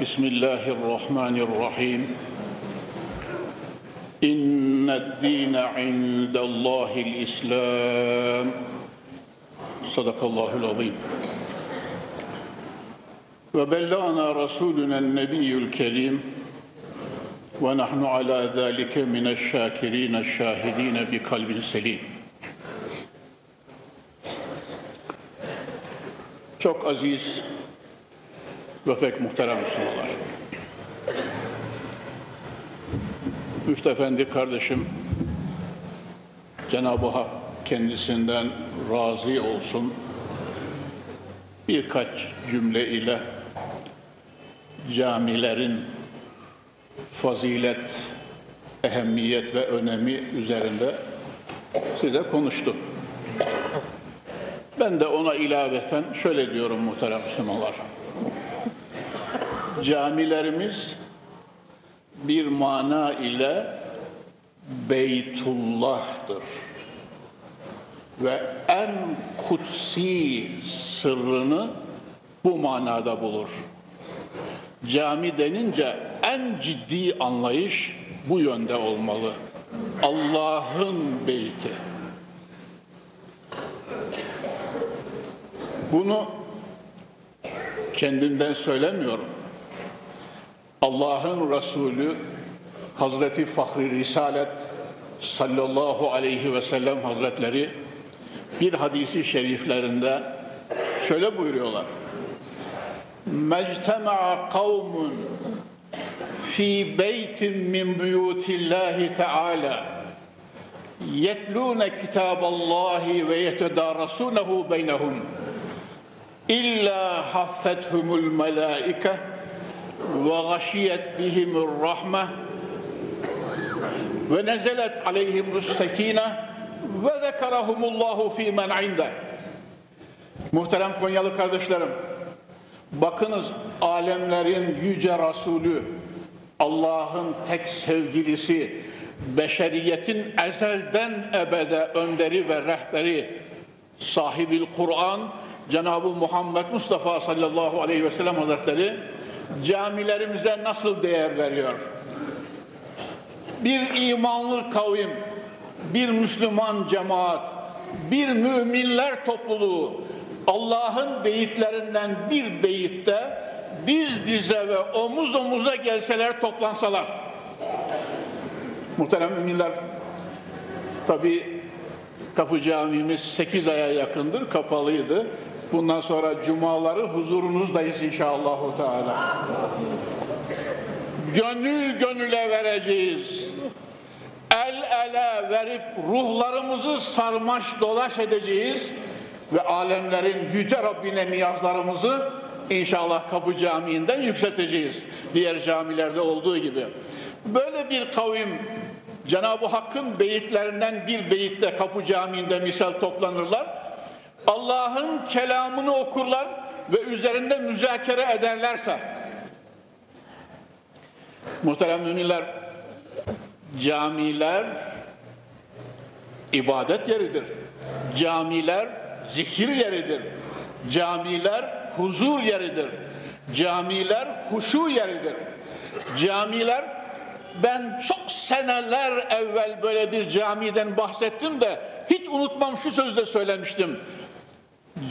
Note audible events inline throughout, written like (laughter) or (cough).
بسم الله الرحمن الرحيم إن الدين عند الله الإسلام صدق الله العظيم وبلغنا رسولنا النبي الكريم ونحن على ذلك من الشاكرين الشاهدين بقلب سليم Çok aziz ve pek muhterem Müslümanlar. Müftü Efendi kardeşim Cenab-ı Hak kendisinden razı olsun birkaç cümle ile camilerin fazilet, ehemmiyet ve önemi üzerinde size konuştu. Ben de ona ilaveten şöyle diyorum muhterem Müslümanlar. Camilerimiz bir mana ile Beytullah'tır. Ve en kutsi sırrını bu manada bulur. Cami denince en ciddi anlayış bu yönde olmalı. Allah'ın beyti. Bunu kendimden söylemiyorum. Allah'ın Resulü Hazreti Fahri Risalet sallallahu aleyhi ve sellem Hazretleri bir hadisi şeriflerinde şöyle buyuruyorlar. Mectema'a kavmun fi beytin min buyutillahi teala yetlûne kitaballahi ve yetedarasunehu beynehum illa haffethumul melaike bihimur rahme ve nezelet aleyhimus sekine ve zekerahumullahu fi men inde. Muhterem Konyalı kardeşlerim, bakınız alemlerin yüce Resulü, Allah'ın tek sevgilisi, beşeriyetin ezelden ebede önderi ve rehberi, sahibil Kur'an, Cenab-ı Muhammed Mustafa sallallahu aleyhi ve sellem Hazretleri camilerimize nasıl değer veriyor? Bir imanlı kavim, bir Müslüman cemaat, bir müminler topluluğu Allah'ın beyitlerinden bir beyitte diz dize ve omuz omuza gelseler toplansalar. Muhterem müminler, tabi Kapı Camimiz 8 aya yakındır, kapalıydı. Bundan sonra cumaları huzurunuzdayız inşallah. Teala. Gönül gönüle vereceğiz. El ele verip ruhlarımızı sarmaş dolaş edeceğiz ve alemlerin yüce Rabbine niyazlarımızı inşallah Kapı Camii'nden yükselteceğiz. Diğer camilerde olduğu gibi. Böyle bir kavim Cenab-ı Hakk'ın beyitlerinden bir beyitte Kapı Camii'nde misal toplanırlar. Allah'ın kelamını okurlar ve üzerinde müzakere ederlerse muhterem müminler camiler ibadet yeridir. Camiler zikir yeridir. Camiler huzur yeridir. Camiler huşu yeridir. Camiler ben çok seneler evvel böyle bir camiden bahsettim de hiç unutmam şu sözde söylemiştim.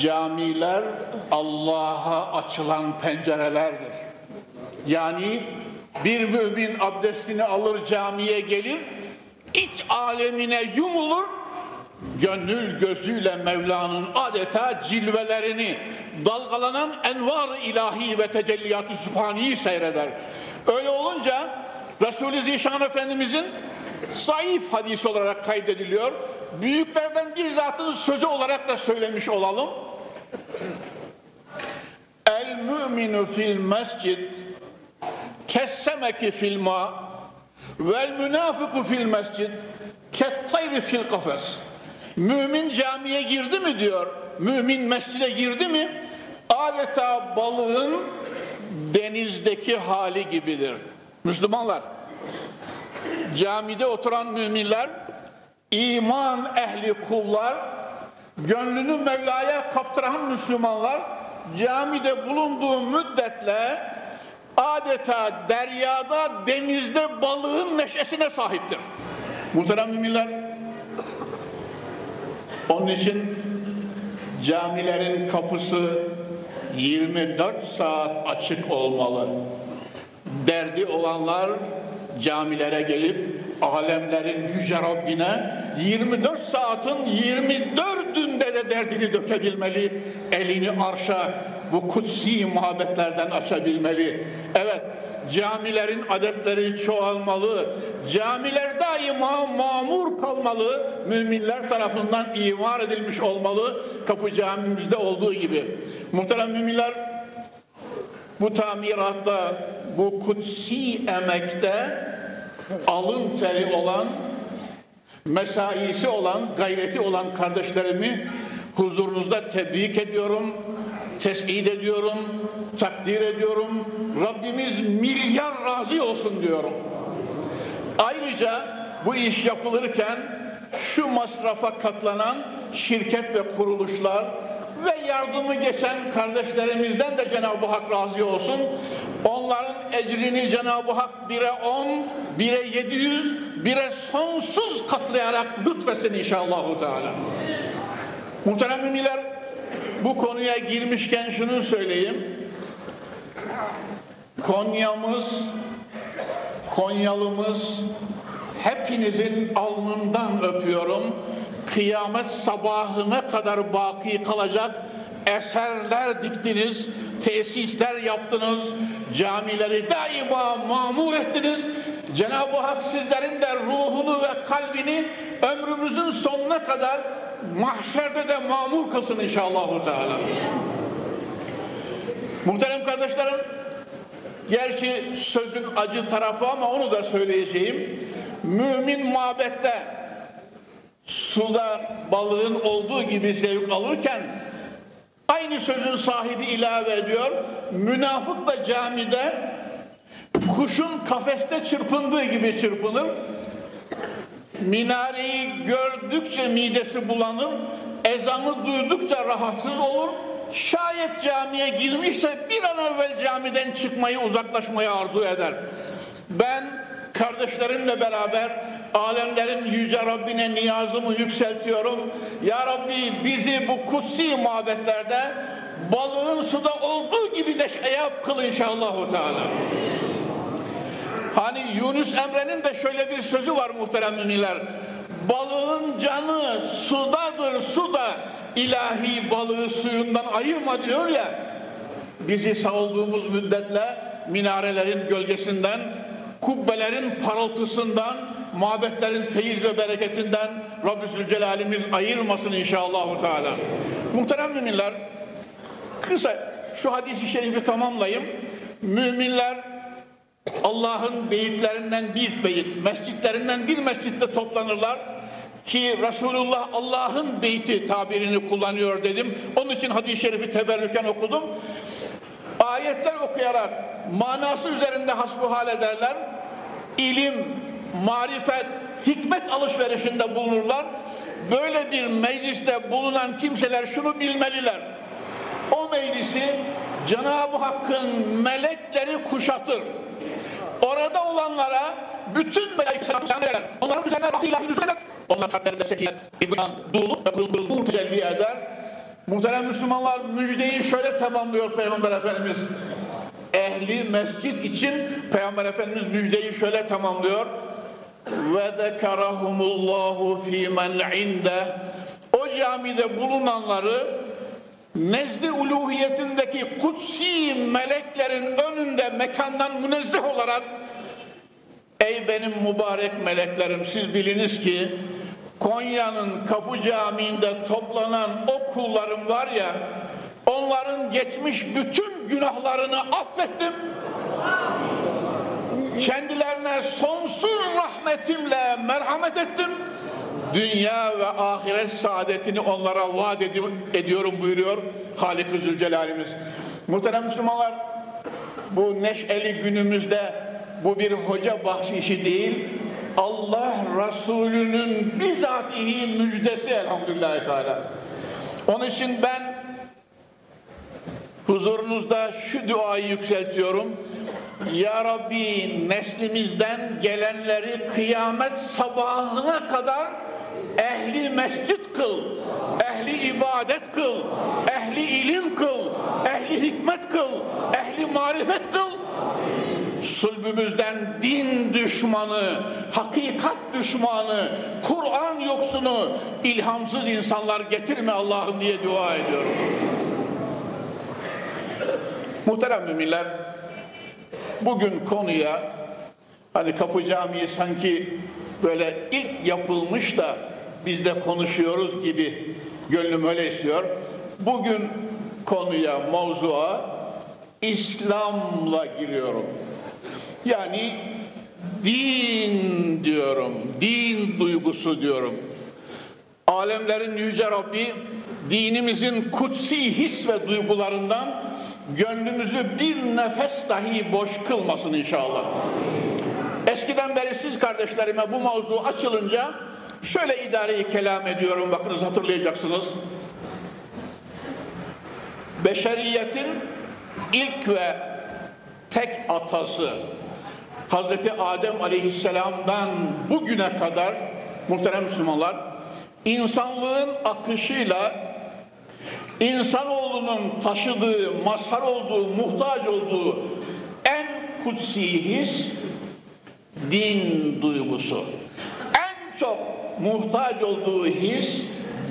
Camiler Allah'a açılan pencerelerdir. Yani bir mümin abdestini alır camiye gelir, iç alemine yumulur, gönül gözüyle Mevla'nın adeta cilvelerini, dalgalanan envar ilahi ve tecelliyat-ı sübhaniyi seyreder. Öyle olunca Resulü Zişan Efendimizin zayıf hadis olarak kaydediliyor. Büyüklerden bir zatın sözü olarak da söylemiş olalım. El müminu fil mescid kessemeki fil ma vel münafiku fil mescid kettayri fil kafes. Mümin camiye girdi mi diyor. Mümin mescide girdi mi adeta balığın denizdeki hali gibidir. Müslümanlar camide oturan müminler iman ehli kullar gönlünü Mevla'ya kaptıran Müslümanlar camide bulunduğu müddetle adeta deryada, denizde balığın neşesine sahiptir. Muhterem müminler, onun için camilerin kapısı 24 saat açık olmalı. Derdi olanlar camilere gelip alemlerin yüce Rabbine 24 saatin 24'ünde de derdini dökebilmeli. Elini arşa bu kutsi muhabbetlerden açabilmeli. Evet camilerin adetleri çoğalmalı. Camiler daima mamur kalmalı. Müminler tarafından imar edilmiş olmalı. Kapı camimizde olduğu gibi. Muhterem müminler bu tamiratta, bu kutsi emekte alın teri olan, mesaisi olan, gayreti olan kardeşlerimi huzurunuzda tebrik ediyorum, tesbih ediyorum, takdir ediyorum. Rabbimiz milyar razı olsun diyorum. Ayrıca bu iş yapılırken şu masrafa katlanan şirket ve kuruluşlar ve yardımı geçen kardeşlerimizden de Cenab-ı Hak razı olsun. Onların ecrini Cenab-ı Hak bire on, bire yedi yüz, bire sonsuz katlayarak lütfetsin inşallah. Teala. Muhterem müminler bu konuya girmişken şunu söyleyeyim. Konya'mız, Konyalımız hepinizin alnından öpüyorum. Kıyamet sabahına kadar baki kalacak eserler diktiniz, tesisler yaptınız, camileri daima mamur ettiniz. Cenab-ı Hak sizlerin de ruhunu ve kalbini ömrümüzün sonuna kadar mahşerde de mamur kılsın inşallah. Teala. Muhterem kardeşlerim, gerçi sözün acı tarafı ama onu da söyleyeceğim. Mümin mabette suda balığın olduğu gibi zevk alırken aynı sözün sahibi ilave ediyor. Münafık da camide kuşun kafeste çırpındığı gibi çırpınır. Minareyi gördükçe midesi bulanır. Ezanı duydukça rahatsız olur. Şayet camiye girmişse bir an evvel camiden çıkmayı uzaklaşmayı arzu eder. Ben kardeşlerimle beraber alemlerin yüce Rabbine niyazımı yükseltiyorum. Ya Rabbi bizi bu kutsi muhabbetlerde balığın suda olduğu gibi de yap kıl inşallah. Teala. Hani Yunus Emre'nin de şöyle bir sözü var muhterem müminler. Balığın canı sudadır suda ilahi balığı suyundan ayırma diyor ya. Bizi sağ olduğumuz müddetle minarelerin gölgesinden, kubbelerin parıltısından, mabetlerin feyiz ve bereketinden Rabbi Zülcelal'imiz ayırmasın inşallah. Teala. Muhterem müminler, kısa şu hadisi şerifi tamamlayayım. Müminler Allah'ın beyitlerinden bir beyit, mescitlerinden bir mescitte toplanırlar ki Resulullah Allah'ın beyti tabirini kullanıyor dedim. Onun için hadis-i şerifi teberrüken okudum. Ayetler okuyarak manası üzerinde hasbuhal ederler. İlim, marifet, hikmet alışverişinde bulunurlar. Böyle bir mecliste bulunan kimseler şunu bilmeliler. O meclisi Cenab-ı Hakk'ın melekleri kuşatır. Orada olanlara bütün melekler onların üzerine rahmetiyle nüzul eder. Onlar kalplerinde sekinet, idman, dululuk ve nur tecelli eder. Muhterem Müslümanlar müjdeyi şöyle tamamlıyor Peygamber Efendimiz. Ehli mescit için Peygamber Efendimiz müjdeyi şöyle tamamlıyor. Ve zekerahumullahu fi men inde. O camide bulunanları nezdi uluhiyetindeki kutsi meleklerin önünde mekandan münezzeh olarak ey benim mübarek meleklerim siz biliniz ki Konya'nın Kapı Camii'nde toplanan o kullarım var ya onların geçmiş bütün günahlarını affettim Kendilerine sonsuz rahmetimle merhamet ettim. Dünya ve ahiret saadetini onlara vaat ediyorum buyuruyor Halik-i Zülcelal'imiz. Muhterem Müslümanlar, bu neşeli günümüzde bu bir hoca bahşişi değil, Allah Resulü'nün bizatihi müjdesi elhamdülillahi teala. Onun için ben huzurunuzda şu duayı yükseltiyorum. Ya Rabbi neslimizden gelenleri kıyamet sabahına kadar ehli mescit kıl, ehli ibadet kıl, ehli ilim kıl, ehli hikmet kıl, ehli marifet kıl. Sulbümüzden din düşmanı, hakikat düşmanı, Kur'an yoksunu, ilhamsız insanlar getirme Allah'ım diye dua ediyorum. Muhterem müminler, bugün konuya hani Kapı Camii sanki böyle ilk yapılmış da biz de konuşuyoruz gibi gönlüm öyle istiyor. Bugün konuya, mevzua İslam'la giriyorum. Yani din diyorum, din duygusu diyorum. Alemlerin yüce Rabbi dinimizin kutsi his ve duygularından gönlümüzü bir nefes dahi boş kılmasın inşallah. Eskiden beri siz kardeşlerime bu mavzu açılınca şöyle idareyi kelam ediyorum bakınız hatırlayacaksınız. Beşeriyetin ilk ve tek atası Hazreti Adem Aleyhisselam'dan bugüne kadar muhterem Müslümanlar insanlığın akışıyla insanoğlunun taşıdığı, mazhar olduğu, muhtaç olduğu en kutsi his din duygusu. En çok muhtaç olduğu his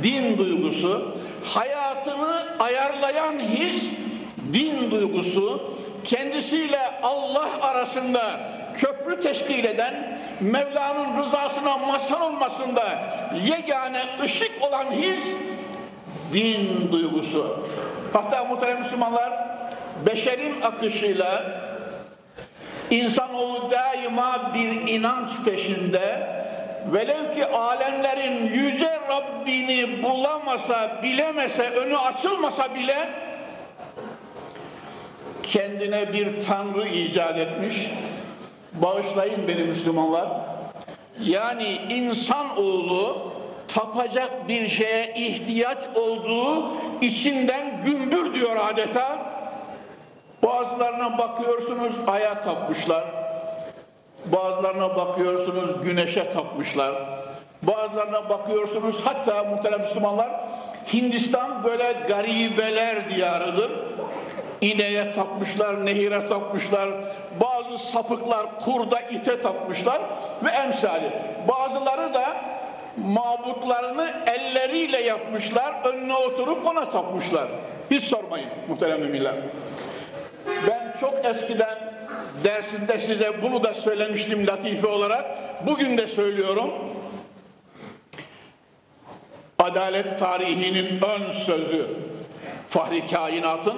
din duygusu. Hayatını ayarlayan his din duygusu. Kendisiyle Allah arasında köprü teşkil eden Mevla'nın rızasına mazhar olmasında yegane ışık olan his din duygusu. Hatta muhterem Müslümanlar beşerin akışıyla insanoğlu daima bir inanç peşinde velev ki alemlerin yüce Rabbini bulamasa, bilemese, önü açılmasa bile kendine bir tanrı icat etmiş. Bağışlayın beni Müslümanlar. Yani insan oğlu tapacak bir şeye ihtiyaç olduğu içinden gümbür diyor adeta. Bazılarına bakıyorsunuz aya tapmışlar. Bazılarına bakıyorsunuz güneşe tapmışlar. Bazılarına bakıyorsunuz hatta muhterem Müslümanlar Hindistan böyle garibeler diyarıdır. İneğe tapmışlar, nehire tapmışlar, bazı sapıklar kurda ite tapmışlar ve emsali. Bazıları da mabutlarını elleriyle yapmışlar, önüne oturup ona tapmışlar. Hiç sormayın muhterem müminler. Ben çok eskiden dersinde size bunu da söylemiştim latife olarak. Bugün de söylüyorum. Adalet tarihinin ön sözü Fahri Kainat'ın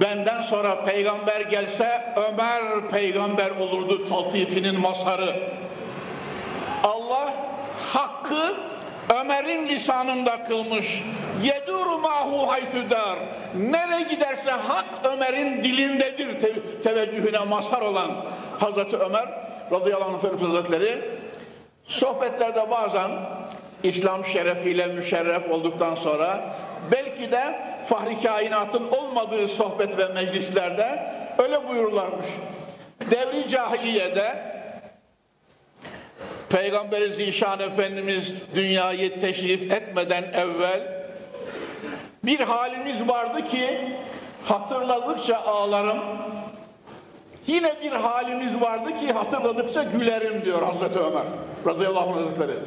benden sonra peygamber gelse Ömer peygamber olurdu taltifinin mazharı. Allah hakkı Ömer'in lisanında kılmış. Yeduru mahu haytüdar. Nereye giderse hak Ömer'in dilindedir te teveccühüne mazhar olan Hazreti Ömer radıyallahu anh Efendimiz Hazretleri sohbetlerde bazen İslam şerefiyle müşerref olduktan sonra belki de fahri kainatın olmadığı sohbet ve meclislerde öyle buyururlarmış. Devri cahiliyede Peygamberi Zişan Efendimiz dünyayı teşrif etmeden evvel bir halimiz vardı ki hatırladıkça ağlarım. Yine bir halimiz vardı ki hatırladıkça gülerim diyor Hazreti Ömer radıyallahu anh hazretleri.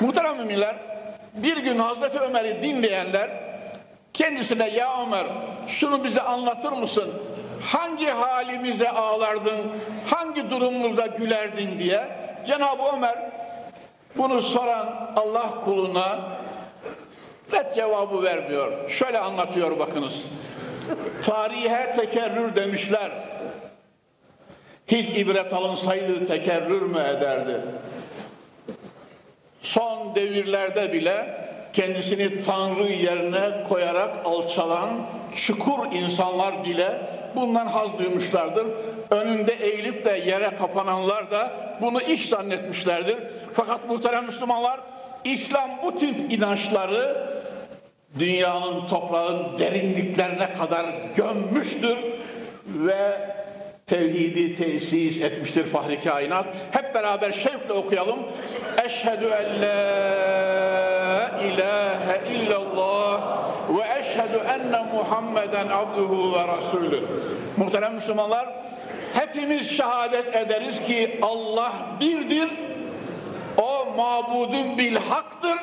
Muhterem müminler bir gün Hazreti Ömer'i dinleyenler kendisine ya Ömer şunu bize anlatır mısın? Hangi halimize ağlardın, hangi durumumuzda gülerdin diye Cenab-ı Ömer bunu soran Allah kuluna red cevabı vermiyor. Şöyle anlatıyor bakınız. Tarihe tekerrür demişler. Hiç ibret alınsaydı tekerrür mü ederdi? Son devirlerde bile kendisini Tanrı yerine koyarak alçalan çukur insanlar bile bundan haz duymuşlardır. Önünde eğilip de yere kapananlar da bunu iş zannetmişlerdir. Fakat muhterem Müslümanlar İslam bu tip inançları dünyanın toprağın derinliklerine kadar gömmüştür ve tevhidi tesis etmiştir fahri kainat. Hep beraber şevkle okuyalım. Eşhedü en la ilahe illallah ve eşhedü enne Muhammeden abduhu ve rasulü. Muhterem Müslümanlar, hepimiz şehadet ederiz ki Allah birdir, o mabudu bil haktır,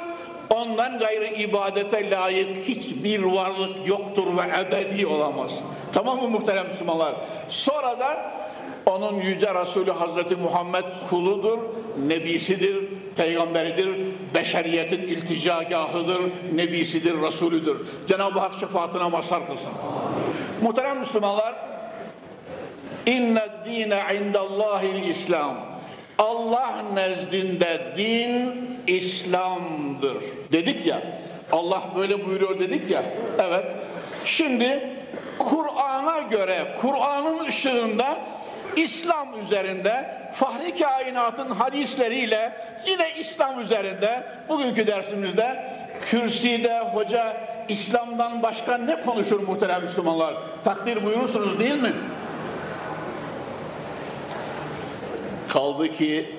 ondan gayrı ibadete layık hiçbir varlık yoktur ve ebedi olamaz. Tamam mı muhterem Müslümanlar? Sonra da onun yüce Resulü Hazreti Muhammed kuludur, nebisidir, peygamberidir, beşeriyetin ilticagahıdır, nebisidir, Resulüdür. Cenab-ı Hak şefaatine mazhar kılsın. Muhterem Müslümanlar, inne dine indallahil İslam. Allah nezdinde din İslam'dır. Dedik ya, Allah böyle buyuruyor dedik ya, evet. Şimdi Kur'an'a göre, Kur'an'ın ışığında İslam üzerinde fahri kainatın hadisleriyle yine İslam üzerinde bugünkü dersimizde kürsüde hoca İslam'dan başka ne konuşur muhterem Müslümanlar? Takdir buyurursunuz değil mi? Kaldı ki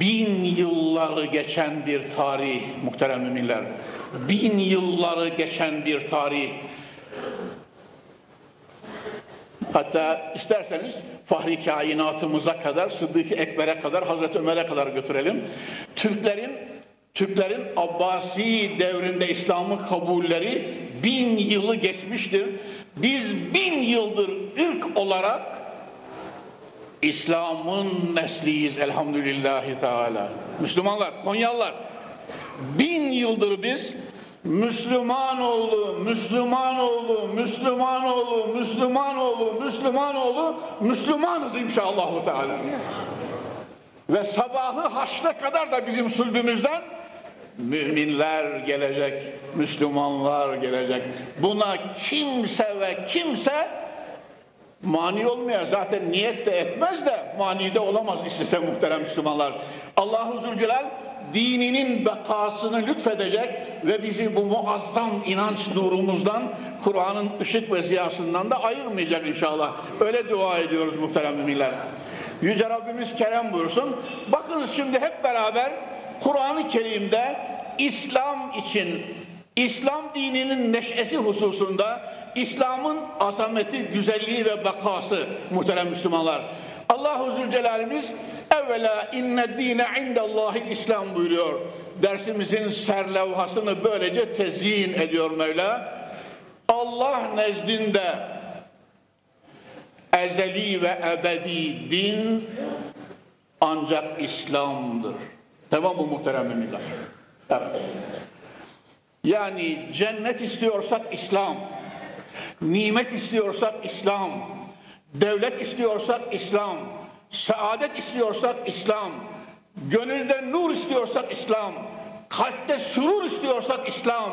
bin yılları geçen bir tarih muhterem müminler. Bin yılları geçen bir tarih. Hatta isterseniz fahri kainatımıza kadar, Sıddık-ı Ekber'e kadar, Hazreti Ömer'e kadar götürelim. Türklerin Türklerin Abbasi devrinde İslam'ı kabulleri bin yılı geçmiştir. Biz bin yıldır ırk olarak İslam'ın nesliyiz elhamdülillahi teala. Müslümanlar, Konyalılar bin yıldır biz Müslüman oğlu, Müslüman oğlu, Müslüman oğlu, Müslüman oğlu, Müslüman oğlu, Müslümanız inşallah Teala. Ve sabahı haşre kadar da bizim sulbümüzden müminler gelecek, Müslümanlar gelecek. Buna kimse ve kimse mani olmuyor. Zaten niyet de etmez de mani de olamaz istese muhterem Müslümanlar. Allahu Zülcelal dininin bekasını lütfedecek ve bizi bu muazzam inanç nurumuzdan, Kur'an'ın ışık ve ziyasından da ayırmayacak inşallah. Öyle dua ediyoruz muhterem müminler. Yüce Rabbimiz kerem buyursun. Bakınız şimdi hep beraber Kur'an-ı Kerim'de İslam için, İslam dininin neşesi hususunda İslam'ın azameti, güzelliği ve bekası muhterem Müslümanlar. Allahu Zülcelal'imiz evvela inne dine indallahil İslam buyuruyor. Dersimizin serlevhasını böylece tezyin ediyor Mevla. Allah nezdinde ezeli ve ebedi din ancak İslam'dır. Tamam mı muhterem müminler? Yani cennet istiyorsak İslam, nimet istiyorsak İslam, devlet istiyorsak İslam, saadet istiyorsak İslam, gönülde nur istiyorsak İslam, kalpte sürur istiyorsak İslam,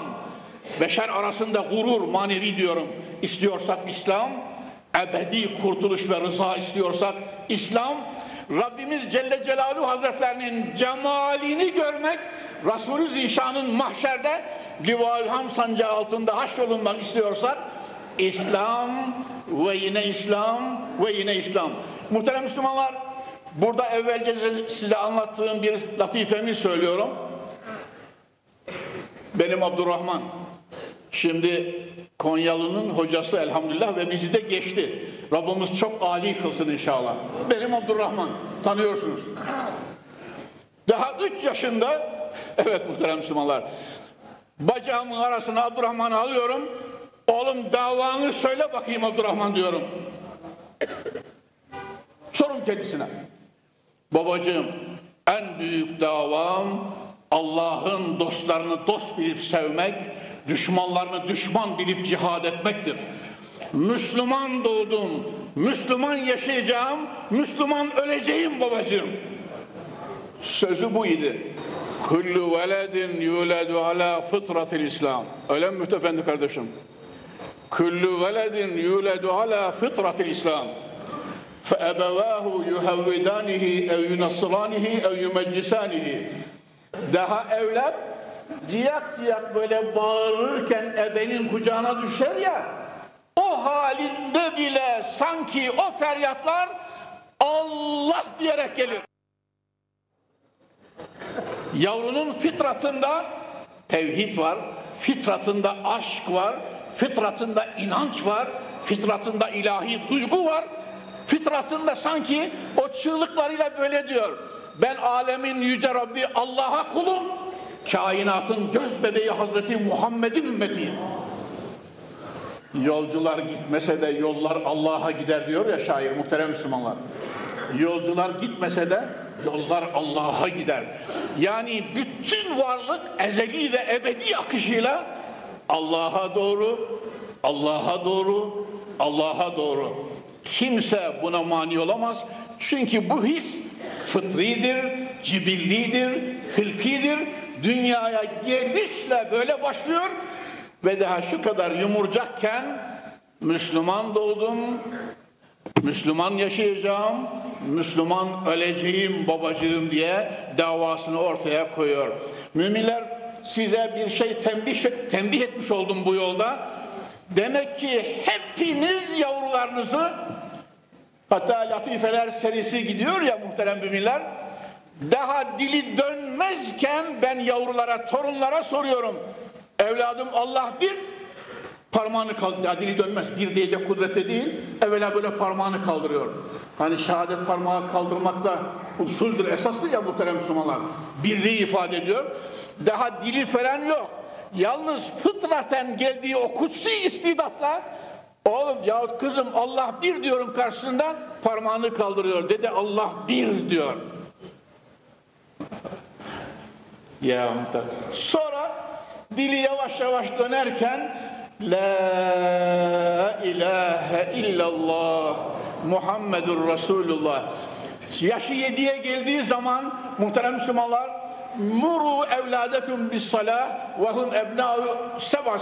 beşer arasında gurur, manevi diyorum, istiyorsak İslam, ebedi kurtuluş ve rıza istiyorsak İslam, Rabbimiz Celle Celaluhu Hazretlerinin cemalini görmek, Resulü Zişan'ın mahşerde Livaül Ham sancağı altında haşrolunmak istiyorsak İslam ve yine İslam ve yine İslam. Muhterem Müslümanlar burada evvelce size anlattığım bir latifemi söylüyorum. Benim Abdurrahman. Şimdi Konyalı'nın hocası elhamdülillah ve bizi de geçti. Rabbimiz çok âli kılsın inşallah. Benim Abdurrahman. Tanıyorsunuz. Daha üç yaşında (laughs) evet muhterem Müslümanlar bacağımın arasına Abdurrahman'ı alıyorum. Oğlum davanı söyle bakayım Abdurrahman diyorum. Kendisine. Babacığım en büyük davam Allah'ın dostlarını dost bilip sevmek, düşmanlarını düşman bilip cihad etmektir. Müslüman doğdum, Müslüman yaşayacağım, Müslüman öleceğim babacığım. Sözü bu idi. Kullu veledin yuledu ala fıtratil İslam. Öyle mi mütefendi kardeşim? Kullu veledin yuledu ala fıtratil İslam. فَاَبَوَاهُ يُهَوِّدَانِهِ اَوْ يُنَصِّرَانِهِ اَوْ يُمَجِّسَانِهِ Daha evlat ciyak ciyak böyle bağırırken ebenin kucağına düşer ya o halinde bile sanki o feryatlar Allah diyerek gelir. Yavrunun fitratında tevhid var, fitratında aşk var, fitratında inanç var, fitratında ilahi duygu var. Fitratında sanki o çığlıklarıyla böyle diyor. Ben alemin yüce Rabbi Allah'a kulum, kainatın göz bebeği Hazreti Muhammed'in ümmetiyim. Yolcular gitmese de yollar Allah'a gider diyor ya şair muhterem Müslümanlar. Yolcular gitmese de yollar Allah'a gider. Yani bütün varlık ezeli ve ebedi akışıyla Allah'a doğru, Allah'a doğru, Allah'a doğru. Kimse buna mani olamaz. Çünkü bu his fıtridir, cibillidir, hılkidir. Dünyaya gelişle böyle başlıyor ve daha şu kadar yumurcakken Müslüman doğdum, Müslüman yaşayacağım, Müslüman öleceğim babacığım diye davasını ortaya koyuyor. Müminler size bir şey tembih, tembih etmiş oldum bu yolda. Demek ki hepiniz yavrularınızı hatta latifeler serisi gidiyor ya muhterem müminler daha dili dönmezken ben yavrulara, torunlara soruyorum. Evladım Allah bir parmağını kaldırıyor. Dili dönmez. Bir diyecek kudrette değil. Evvela böyle parmağını kaldırıyor. Hani şehadet parmağı kaldırmak da usuldür, esastır ya muhterem Müslümanlar. Birliği ifade ediyor. Daha dili falan yok. Yalnız fıtraten geldiği o kutsi istidatla oğlum ya kızım Allah bir diyorum karşısında parmağını kaldırıyor. Dede Allah bir diyor. ya Sonra dili yavaş yavaş dönerken La ilahe illallah Muhammedur Resulullah yaşı yediye geldiği zaman muhterem Müslümanlar muru evladekum bis salah ve hum ebna'u seba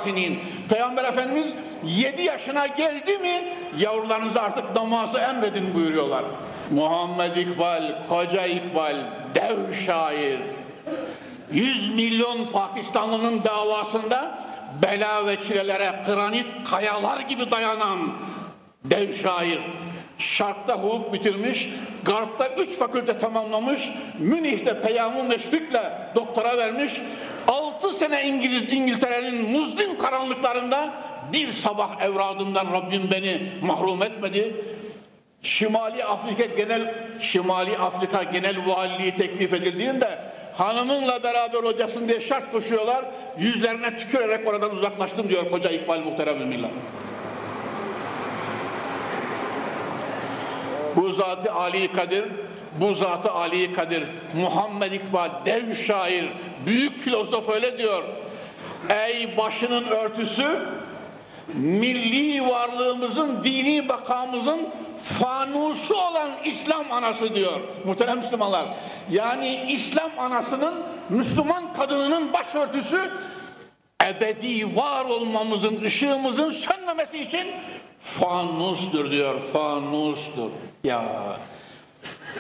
Peygamber Efendimiz yedi yaşına geldi mi yavrularınızı artık namazı emredin buyuruyorlar. Muhammed İkbal, Koca İkbal, dev şair. 100 milyon Pakistanlının davasında bela ve çilelere granit kayalar gibi dayanan dev şair. Şark'ta hukuk bitirmiş, Garp'ta üç fakülte tamamlamış, Münih'te Peyamı Meşfik'le doktora vermiş, altı sene İngiliz İngiltere'nin muzlim karanlıklarında bir sabah evradından Rabbim beni mahrum etmedi. Şimali Afrika Genel Şimali Afrika Genel Valiliği teklif edildiğinde hanımınla beraber hocasın diye şart koşuyorlar. Yüzlerine tükürerek oradan uzaklaştım diyor koca İkbal muhterem müminler. Bu zatı Ali Kadir, bu zatı Ali Kadir, Muhammed İkbal, dev şair, büyük filozof öyle diyor. Ey başının örtüsü, milli varlığımızın, dini bakamızın fanusu olan İslam anası diyor muhterem Müslümanlar. Yani İslam anasının Müslüman kadınının başörtüsü ebedi var olmamızın, ışığımızın sönmemesi için fanustur diyor, fanustur. Ya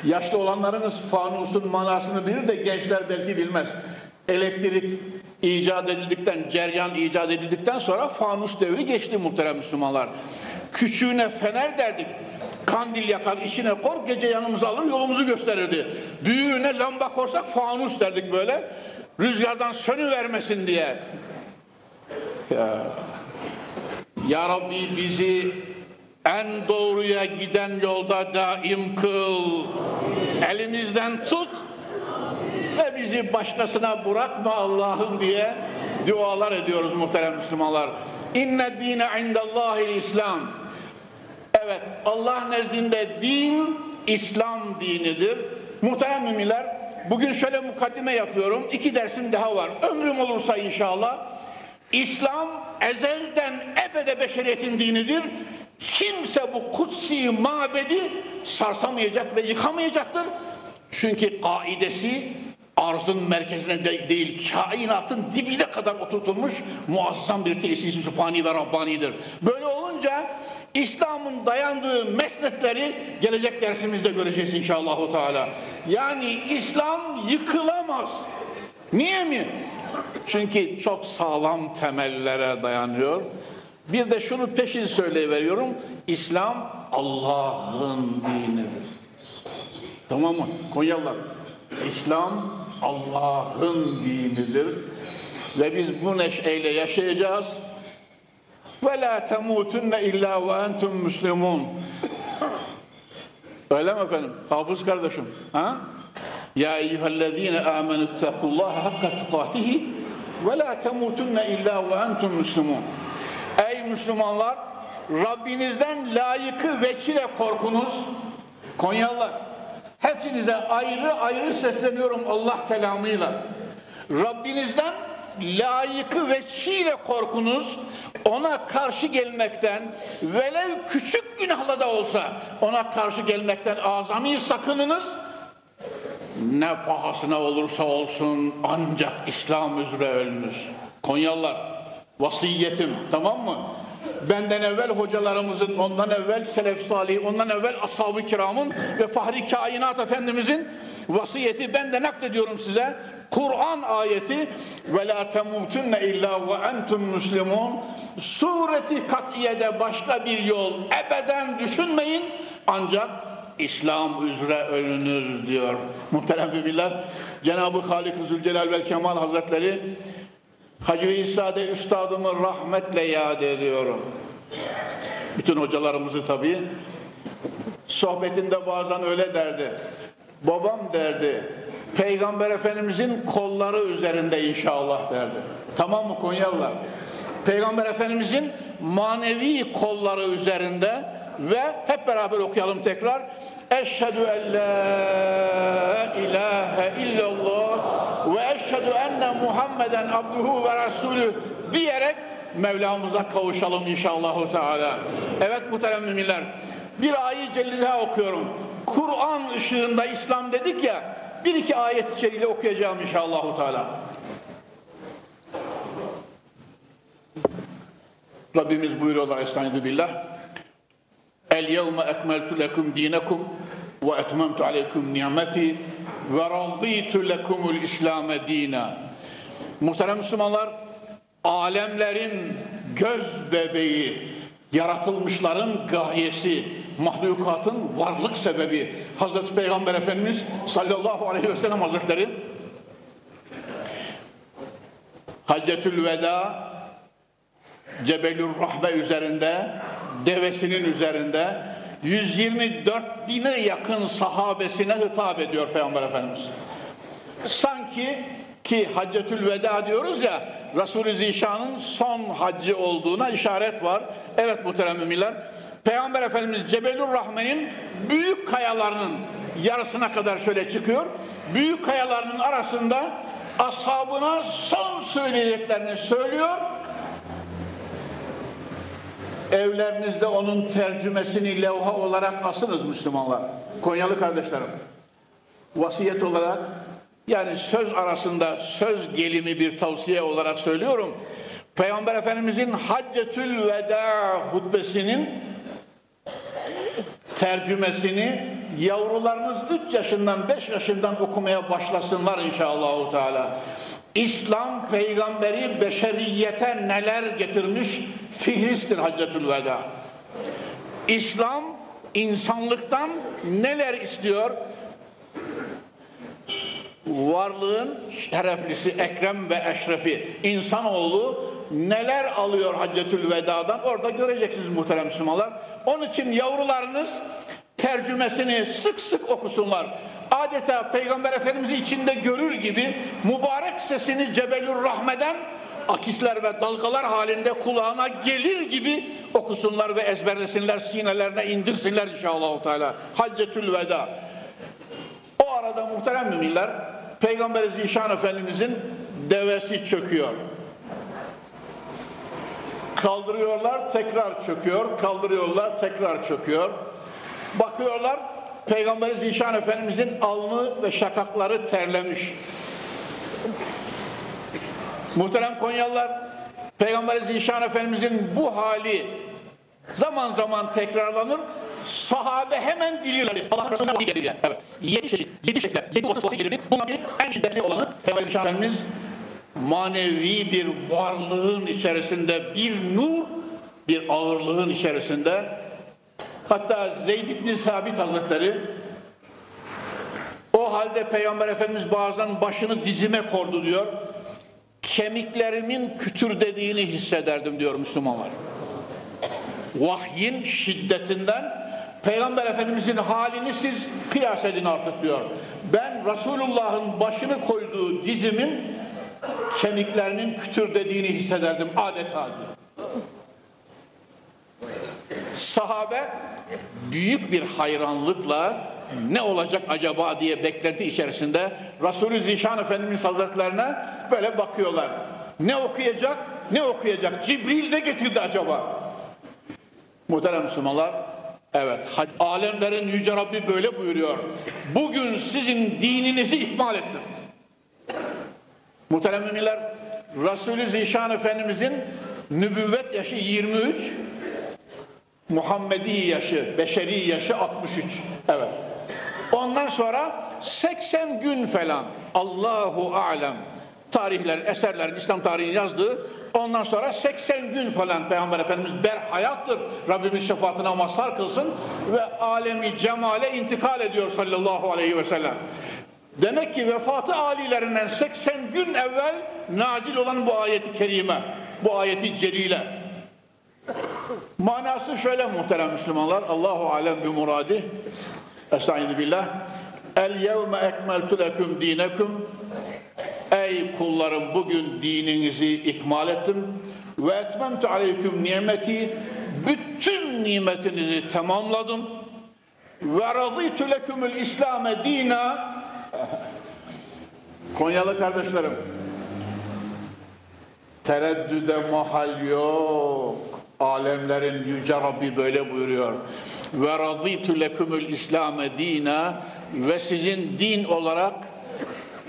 yaşlı olanlarınız fanusun manasını bilir de gençler belki bilmez. Elektrik icat edildikten, ceryan icat edildikten sonra fanus devri geçti muhterem Müslümanlar. Küçüğüne fener derdik kandil yakar içine kor gece yanımıza alır yolumuzu gösterirdi. Büyüğüne lamba korsak fanus derdik böyle. Rüzgardan sönü vermesin diye. Ya. Ya Rabbi bizi en doğruya giden yolda daim kıl. Elimizden tut ve bizi başkasına bırakma Allah'ım diye dualar ediyoruz muhterem Müslümanlar. İnne dine indallahil İslam. Evet Allah nezdinde din İslam dinidir. Muhterem müminler bugün şöyle mukaddime yapıyorum. İki dersim daha var. Ömrüm olursa inşallah. İslam ezelden ebede beşeriyetin dinidir. kimse bu kutsi mabedi sarsamayacak ve yıkamayacaktır. Çünkü kaidesi arzın merkezine de değil, kainatın dibine kadar oturtulmuş muazzam bir tesisi sübhani ve rabbanidir. Böyle olunca İslam'ın dayandığı mesnetleri gelecek dersimizde göreceğiz inşallah. Yani İslam yıkılamaz. Niye mi? Çünkü çok sağlam temellere dayanıyor. Bir de şunu peşin söyleyiveriyorum. İslam Allah'ın dinidir. Tamam mı? Konyalılar. İslam Allah'ın dinidir. Ve biz bu neşeyle yaşayacağız. Ve la temutunne illa ve entum muslimun. Öyle mi efendim? Hafız kardeşim. Ha? Ya eyyühellezine amenü ittakullaha hakka tukatihi ve la temutunne illa ve entum muslimun. Rabbinizden layıkı veçile korkunuz. Konyalılar hepinize ayrı ayrı sesleniyorum Allah kelamıyla. Rabbinizden layıkı veçile korkunuz ona karşı gelmekten velev küçük günahla da olsa ona karşı gelmekten azami sakınınız ne pahasına olursa olsun ancak İslam üzere ölünüz. Konyalılar vasiyetim tamam mı? Benden evvel hocalarımızın, ondan evvel selef salih, ondan evvel ashab-ı kiramın ve fahri kainat efendimizin vasiyeti ben de naklediyorum size. Kur'an ayeti ve la temutunne illa ve entum muslimun sureti katiyede başka bir yol ebeden düşünmeyin ancak İslam üzere ölünür diyor. Muhterem müminler Cenab-ı Halik-i Zülcelal ve Kemal Hazretleri Hacı İsa'de üstadımı rahmetle yad ediyorum. Bütün hocalarımızı tabii. Sohbetinde bazen öyle derdi. Babam derdi. Peygamber Efendimizin kolları üzerinde inşallah derdi. Tamam mı Konyalılar? Peygamber Efendimizin manevi kolları üzerinde ve hep beraber okuyalım tekrar. Eşhedü en la ilahe illallah ve eşhedü enne Muhammeden abduhu ve resulü diyerek Mevlamıza kavuşalım inşallah Teala. Evet muhterem müminler bir ayet celli daha okuyorum. Kur'an ışığında İslam dedik ya bir iki ayet içeriğiyle okuyacağım inşallah Teala. Rabbimiz buyuruyorlar Estaizu billah. El yevme ekmeltu lekum dinekum etmemtu aleykum nimeti ve razıytu lekumul İslam'e dina. Muhterem Müslümanlar, alemlerin göz bebeği, yaratılmışların gayesi, mahlukatın varlık sebebi Hazreti Peygamber Efendimiz sallallahu aleyhi ve sellem Hazretleri Haccetül Veda Cebelül Rahme üzerinde devesinin üzerinde 124 bine yakın sahabesine hitap ediyor Peygamber Efendimiz. Sanki ki Haccetül Veda diyoruz ya Resul-i Zişan'ın son haccı olduğuna işaret var. Evet muhterem müminler. Peygamber Efendimiz Cebelur Rahmen'in büyük kayalarının yarısına kadar şöyle çıkıyor. Büyük kayalarının arasında ashabına son söyleyeceklerini söylüyor. Evlerinizde onun tercümesini levha olarak asınız Müslümanlar. Konyalı kardeşlerim. Vasiyet olarak yani söz arasında söz gelimi bir tavsiye olarak söylüyorum. Peygamber Efendimizin Haccetül Veda hutbesinin tercümesini yavrularınız 3 yaşından 5 yaşından okumaya başlasınlar inşallah Teala. İslam peygamberi beşeriyete neler getirmiş fihristir Haccetül Veda. İslam insanlıktan neler istiyor? Varlığın şereflisi Ekrem ve Eşrefi insanoğlu neler alıyor Haccetül Veda'dan orada göreceksiniz muhterem Müslümanlar. Onun için yavrularınız tercümesini sık sık okusunlar. Adeta Peygamber Efendimiz'i içinde görür gibi mübarek sesini Cebelur Rahme'den akisler ve dalgalar halinde kulağına gelir gibi okusunlar ve ezberlesinler, sinelerine indirsinler inşallah. Teala. Haccetül Veda. O arada muhterem müminler Peygamber Zişan Efendimizin devesi çöküyor. Kaldırıyorlar, tekrar çöküyor, kaldırıyorlar, tekrar çöküyor. Bakıyorlar, Peygamberi Zişan Efendimizin alnı ve şakakları terlemiş. Muhterem Konyalılar, Peygamber Zişan Efendimizin bu hali zaman zaman tekrarlanır. Sahabe hemen bilirler. Allah Resulü'ne vahiy gelir. Evet. Yedi çeşit, yedi şekilde, yedi orta vahiy gelirdi. Bundan biri en şiddetli olanı Peygamber Zişan Efendimiz manevi bir varlığın içerisinde bir nur, bir ağırlığın içerisinde hatta Zeyd ibn Sabit Hazretleri o halde Peygamber Efendimiz bazen başını dizime kordu diyor kemiklerimin kütür dediğini hissederdim diyor Müslümanlar. Vahyin şiddetinden Peygamber Efendimizin halini siz kıyas edin artık diyor. Ben Resulullah'ın başını koyduğu dizimin kemiklerinin kütür dediğini hissederdim adeta diyor. Sahabe büyük bir hayranlıkla ne olacak acaba diye beklenti içerisinde Resulü Zişan Efendimiz Hazretlerine böyle bakıyorlar. Ne okuyacak, ne okuyacak? Cibril de getirdi acaba? Muhterem Müslümanlar, evet, alemlerin Yüce Rabbi böyle buyuruyor. Bugün sizin dininizi ihmal ettim. Muhterem müminler, Resulü Zişan Efendimizin nübüvvet yaşı 23, Muhammedi yaşı, beşeri yaşı 63. Evet. Ondan sonra 80 gün falan Allahu alem tarihler, eserlerin İslam tarihini yazdığı ondan sonra 80 gün falan Peygamber Efendimiz berhayattır. Rabbimiz şefaatine mazhar kılsın ve alemi cemale intikal ediyor sallallahu aleyhi ve sellem. Demek ki vefatı alilerinden 80 gün evvel nazil olan bu ayeti kerime, bu ayeti celile. Manası şöyle muhterem Müslümanlar. Allahu alem bi muradi. Estaizu billah. El yevme ekmeltu leküm dinekum. Ey kullarım bugün dininizi ikmal ettim. Ve etmemtu aleyküm nimeti. Bütün nimetinizi tamamladım. Ve razıytu lekümül İslam'e dina. (laughs) Konyalı kardeşlerim. Tereddüde mahal yok. Alemlerin yüce Rabbi böyle buyuruyor ve razıytu lekumul İslam'e dina ve sizin din olarak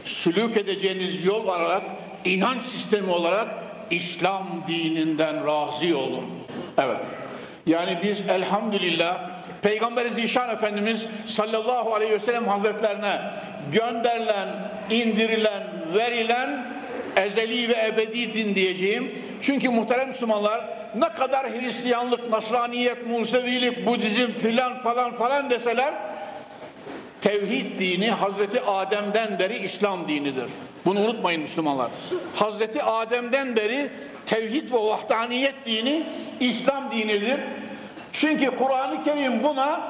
sülük edeceğiniz yol olarak inanç sistemi olarak İslam dininden razı olun. Evet. Yani biz elhamdülillah Peygamber Zişan Efendimiz sallallahu aleyhi ve sellem hazretlerine gönderilen, indirilen, verilen ezeli ve ebedi din diyeceğim. Çünkü muhterem Müslümanlar ne kadar Hristiyanlık, Nasraniyet, Musevilik, Budizm filan falan falan deseler tevhid dini Hazreti Adem'den beri İslam dinidir. Bunu unutmayın Müslümanlar. Hazreti Adem'den beri tevhid ve vahdaniyet dini İslam dinidir. Çünkü Kur'an-ı Kerim buna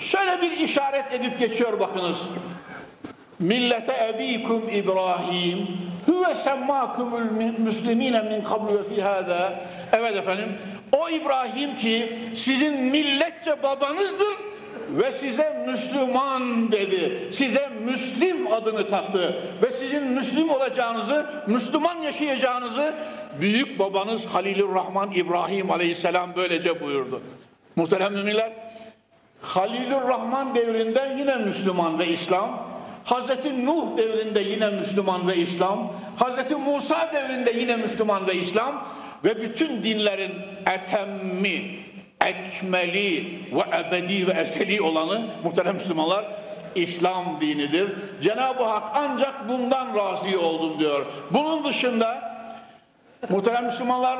şöyle bir işaret edip geçiyor bakınız. Millete ebikum İbrahim huve semmakumul müslimine min kablu ve fi hâzâ Evet efendim. O İbrahim ki sizin milletçe babanızdır ve size Müslüman dedi. Size Müslim adını taktı ve sizin Müslim olacağınızı, Müslüman yaşayacağınızı büyük babanız Halilur Rahman İbrahim Aleyhisselam böylece buyurdu. Muhterem müminler, Halilur Rahman devrinde yine Müslüman ve İslam, Hazreti Nuh devrinde yine Müslüman ve İslam, Hazreti Musa devrinde yine Müslüman ve İslam, ve bütün dinlerin etemmi, ekmeli ve ebedi ve eseli olanı muhterem Müslümanlar İslam dinidir. Cenab-ı Hak ancak bundan razı oldum diyor. Bunun dışında muhterem Müslümanlar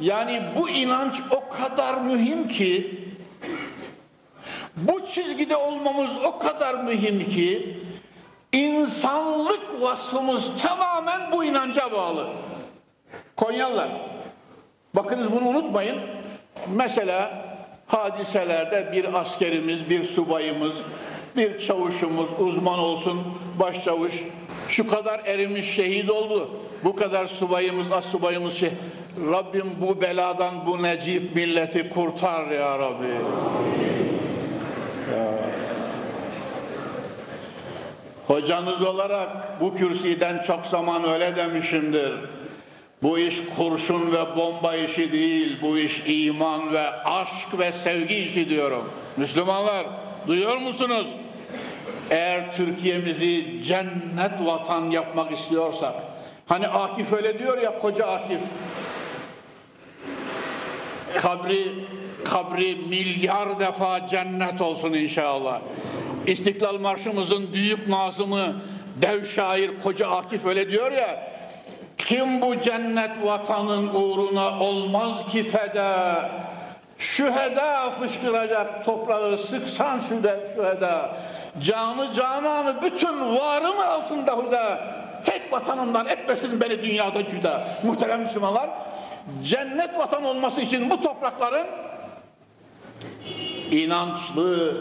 yani bu inanç o kadar mühim ki bu çizgide olmamız o kadar mühim ki insanlık vasfımız tamamen bu inanca bağlı. Konyalılar Bakınız bunu unutmayın. Mesela hadiselerde bir askerimiz, bir subayımız, bir çavuşumuz, uzman olsun, başçavuş, şu kadar erimiş şehit oldu. Bu kadar subayımız, as subayımız şey. Rabbim bu beladan bu necip milleti kurtar ya Rabbi. Ya. Hocanız olarak bu kürsüden çok zaman öyle demişimdir. Bu iş kurşun ve bomba işi değil, bu iş iman ve aşk ve sevgi işi diyorum. Müslümanlar duyuyor musunuz? Eğer Türkiye'mizi cennet vatan yapmak istiyorsak, hani Akif öyle diyor ya koca Akif, kabri kabri milyar defa cennet olsun inşallah. İstiklal Marşımızın büyük nazımı dev şair Koca Akif öyle diyor ya kim bu cennet vatanın uğruna olmaz ki feda? Şüheda fışkıracak toprağı sıksan şüheda. Canı cananı bütün varımı altında huda. Tek vatanından etmesin beni dünyada cüda. Muhterem Müslümanlar cennet vatan olması için bu toprakların inançlı,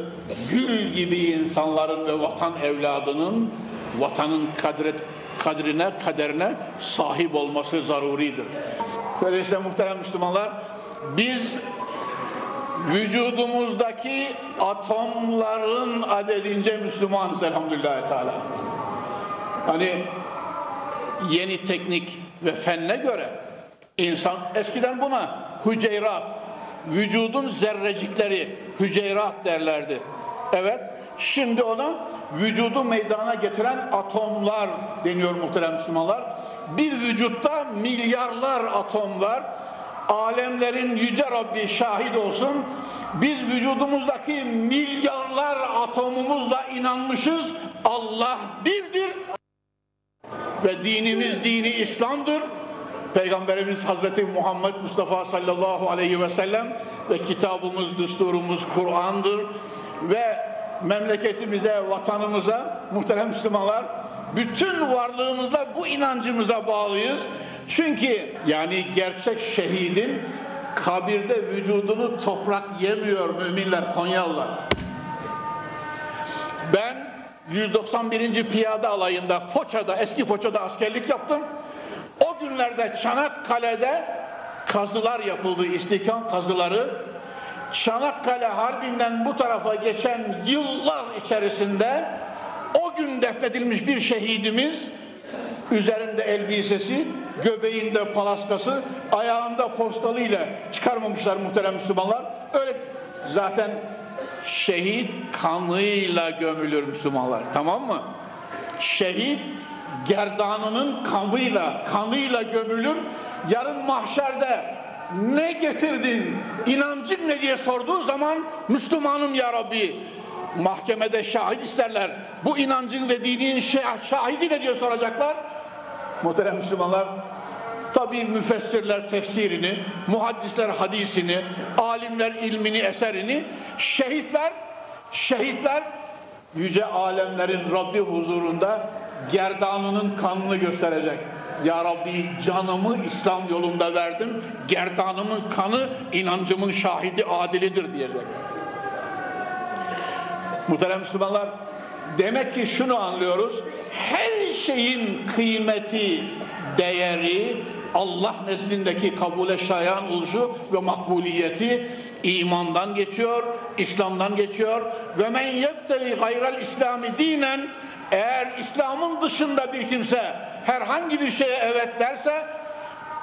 gül gibi insanların ve vatan evladının vatanın kadret, kadrine, kaderine sahip olması zaruridir. Öyleyse muhterem Müslümanlar, biz vücudumuzdaki atomların adedince Müslümanız elhamdülillah Teala. Hani yeni teknik ve fenne göre insan eskiden buna hüceyrat, vücudun zerrecikleri, hüceyrat derlerdi. Evet, şimdi ona vücudu meydana getiren atomlar deniyor muhterem Müslümanlar. Bir vücutta milyarlar atom var. Alemlerin yüce Rabbi şahit olsun. Biz vücudumuzdaki milyarlar atomumuzla inanmışız. Allah birdir. Ve dinimiz dini İslam'dır. Peygamberimiz Hazreti Muhammed Mustafa sallallahu aleyhi ve sellem ve kitabımız, düsturumuz Kur'an'dır ve memleketimize, vatanımıza muhterem Müslümanlar bütün varlığımızla bu inancımıza bağlıyız. Çünkü yani gerçek şehidin kabirde vücudunu toprak yemiyor müminler Konyalılar. Ben 191. Piyade Alayı'nda Foça'da, eski Foça'da askerlik yaptım. O günlerde Çanakkale'de kazılar yapıldı, istihkam kazıları. Çanakkale Harbi'nden bu tarafa geçen yıllar içerisinde o gün defnedilmiş bir şehidimiz üzerinde elbisesi, göbeğinde palaskası, ayağında postalı ile çıkarmamışlar muhterem Müslümanlar. Öyle zaten şehit kanıyla gömülür Müslümanlar. Tamam mı? Şehit gerdanının kanıyla, kanıyla gömülür. Yarın mahşerde ne getirdin, inancın ne diye sorduğu zaman Müslümanım ya Rabbi. Mahkemede şahit isterler. Bu inancın ve dinin şahidi ne diye soracaklar. Muhterem Müslümanlar, tabi müfessirler tefsirini, muhaddisler hadisini, alimler ilmini, eserini, şehitler, şehitler yüce alemlerin Rabbi huzurunda gerdanının kanını gösterecek. Ya Rabbi canımı İslam yolunda verdim. Gerdanımın kanı inancımın şahidi adilidir diyecek. Muhterem Müslümanlar demek ki şunu anlıyoruz. Her şeyin kıymeti, değeri, Allah nezdindeki kabule şayan oluşu ve makbuliyeti imandan geçiyor, İslam'dan geçiyor. Ve men yebteli gayral İslami dinen eğer İslam'ın dışında bir kimse herhangi bir şeye evet derse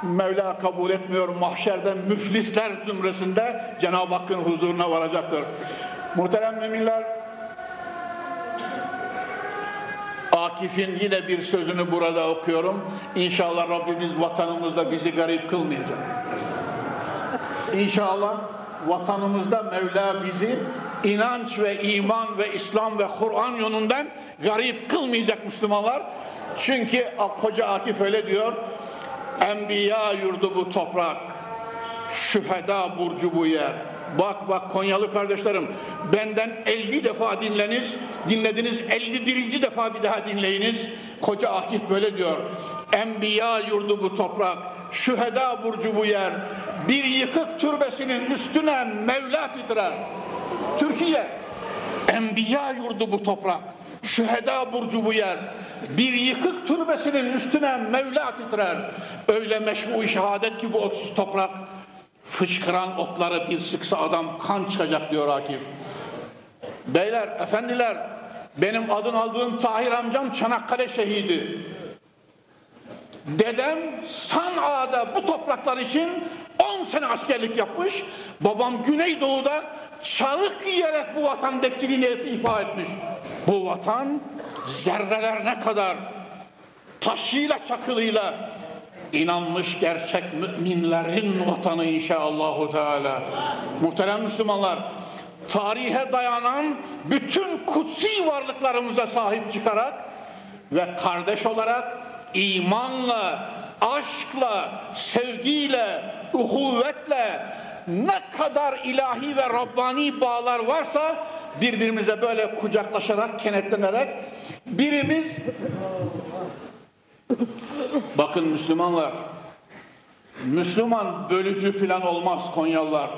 Mevla kabul etmiyor mahşerde müflisler zümresinde Cenab-ı Hakk'ın huzuruna varacaktır. Muhterem müminler Akif'in yine bir sözünü burada okuyorum. İnşallah Rabbimiz vatanımızda bizi garip kılmayacak. İnşallah vatanımızda Mevla bizi inanç ve iman ve İslam ve Kur'an yönünden garip kılmayacak Müslümanlar. Çünkü koca Akif öyle diyor. Enbiya yurdu bu toprak. Şüheda burcu bu yer. Bak bak Konyalı kardeşlerim benden 50 defa dinleniz, dinlediniz 51. defa bir daha dinleyiniz. Koca Akif böyle diyor. Enbiya yurdu bu toprak, şüheda burcu bu yer. Bir yıkık türbesinin üstüne Mevla titrer. Türkiye, enbiya yurdu bu toprak. Şüheda burcu bu yer. Bir yıkık türbesinin üstüne Mevla titrer. Öyle meşbu şehadet ki bu otsuz toprak. Fışkıran otlara bir sıksa adam kan çıkacak diyor Akif. Beyler, efendiler, benim adın aldığım Tahir amcam Çanakkale şehidi. Dedem San'a'da bu topraklar için 10 sene askerlik yapmış. Babam Güneydoğu'da çarık yiyerek bu vatan bekçiliğini ifa etmiş. Bu vatan zerrelerine kadar taşıyla çakılıyla inanmış gerçek müminlerin vatanı inşallahü teala. Muhterem Müslümanlar, tarihe dayanan bütün kutsi varlıklarımıza sahip çıkarak ve kardeş olarak imanla, aşkla, sevgiyle, uhuvvetle ne kadar ilahi ve Rabbani bağlar varsa birbirimize böyle kucaklaşarak, kenetlenerek birimiz bakın Müslümanlar Müslüman bölücü filan olmaz Konyalılar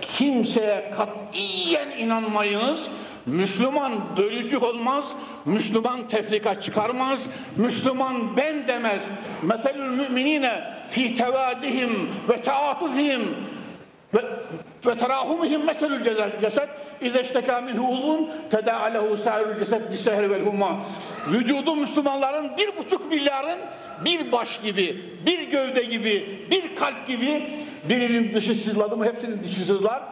kimseye katiyen inanmayınız Müslüman bölücü olmaz, Müslüman tefrika çıkarmaz, Müslüman ben demez. Meselül müminine fi tevadihim ve taatufihim ve, ve terahumihim meselül ceset İze işteka minhu ulun teda'alehu sâirül ceset bisehri vel humma. Vücudu Müslümanların bir buçuk milyarın bir baş gibi, bir gövde gibi, bir kalp gibi birinin dışı sızladı mı hepsinin dışı sızlar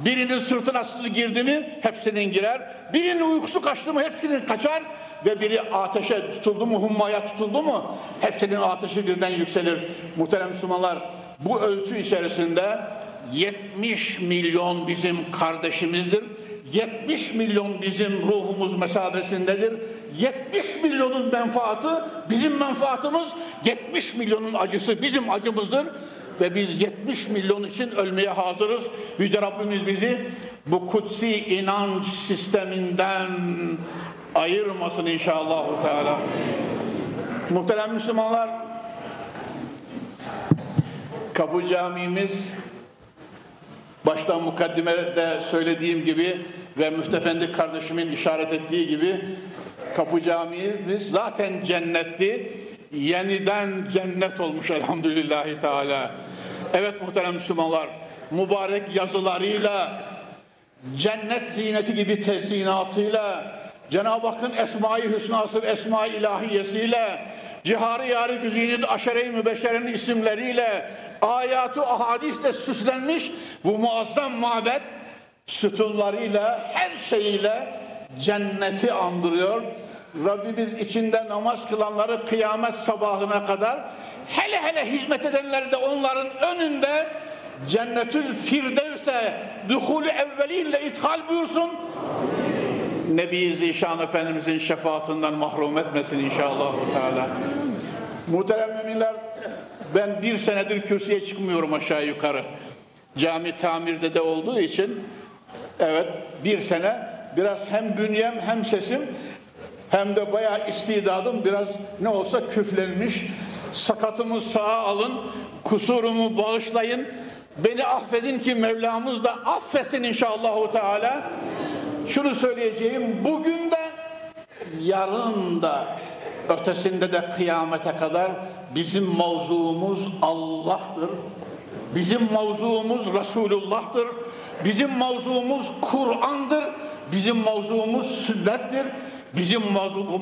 Birinin sırtına sızı girdi mi hepsinin girer. Birinin uykusu kaçtı mı hepsinin kaçar. Ve biri ateşe tutuldu mu, hummaya tutuldu mu hepsinin ateşi birden yükselir. Muhterem Müslümanlar bu ölçü içerisinde 70 milyon bizim kardeşimizdir. 70 milyon bizim ruhumuz mesabesindedir. 70 milyonun menfaatı bizim menfaatımız, 70 milyonun acısı bizim acımızdır ve biz 70 milyon için ölmeye hazırız. Yüce Rabbimiz bizi bu kutsi inanç sisteminden ayırmasın inşallah. Teala. Muhterem Müslümanlar, Kapı Camimiz baştan mukaddimede söylediğim gibi ve Müftefendi kardeşimin işaret ettiği gibi Kapı Camimiz zaten cennetti yeniden cennet olmuş elhamdülillahi teala. Evet muhterem Müslümanlar, mübarek yazılarıyla, cennet ziyneti gibi tezyinatıyla, Cenab-ı Hakk'ın Esma-i Hüsnası ve Esma-i İlahiyesiyle, Cihari Yari Güzini Aşere-i Mübeşşere'nin isimleriyle, ayatı ahadisle süslenmiş bu muazzam mabet sütunlarıyla, her şeyiyle cenneti andırıyor. Rabbimiz içinde namaz kılanları kıyamet sabahına kadar hele hele hizmet edenleri de onların önünde cennetül firdevse duhulü evvelinle ithal buyursun. Nebi Zişan Efendimizin şefaatinden mahrum etmesin inşallah. Teala. Muhterem müminler ben bir senedir kürsüye çıkmıyorum aşağı yukarı. Cami tamirde de olduğu için evet bir sene biraz hem bünyem hem sesim hem de bayağı istidadım biraz ne olsa küflenmiş. Sakatımı sağa alın, kusurumu bağışlayın. Beni affedin ki Mevlamız da affetsin inşallah Teala. Şunu söyleyeceğim, bugün de yarın da ötesinde de kıyamete kadar bizim mavzuumuz Allah'tır. Bizim mavzuumuz Resulullah'tır. Bizim mavzuumuz Kur'an'dır. Bizim mavzuumuz sünnettir. Bizim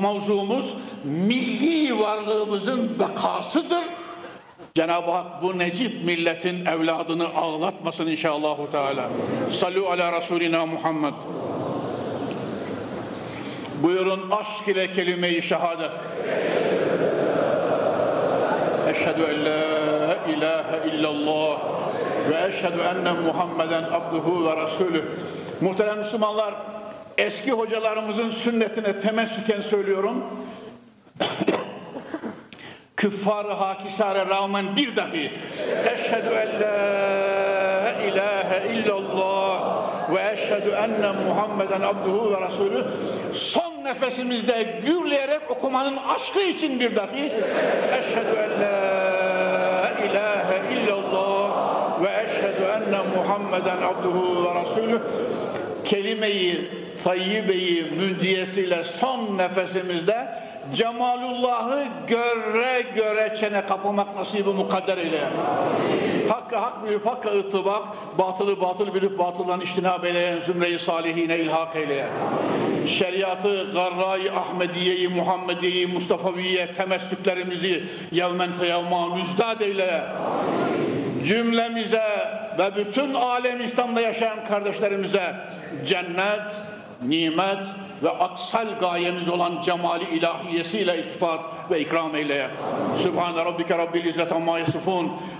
mavzuumuz milli varlığımızın bekasıdır. Cenab-ı Hak bu necip milletin evladını ağlatmasın inşallah. Teala. Sallu ala Resulina Muhammed. Buyurun aşk ile kelime-i şehadet. Eşhedü en la ilahe illallah ve eşhedü enne Muhammeden abduhu ve resulü. Muhterem Müslümanlar, eski hocalarımızın sünnetine temessüken söylüyorum. (coughs) Küffar-ı hakisare rağmen bir dahi eşhedü en la ilahe illallah ve eşhedü enne Muhammeden abduhu ve resulü nefesimizde gürleyerek okumanın aşkı için bir dahi eşhedü en la ilahe illallah ve eşhedü enne Muhammeden abduhu ve resulü kelimeyi tayyibeyi mündiyesiyle son nefesimizde Cemalullah'ı göre göre çene kapamak nasibi mukadder eyle. Hak hakkı hak bilip hakka ıttibak, batılı batıl bilip batıldan iştinab eyleyen zümreyi salihine ilhak eyle. Şeriatı, garra-i Ahmediye'yi, Muhammediye'yi, Mustafaviye temessüklerimizi yevmen feyevma müzdad eyle. Cümlemize ve bütün alem İslam'da yaşayan kardeşlerimize cennet, nimet ve aksal gayemiz olan cemali ilahiyesiyle iltifat ve ikram eyle. Sübhane Rabbike Rabbil İzzet Amma Yasifun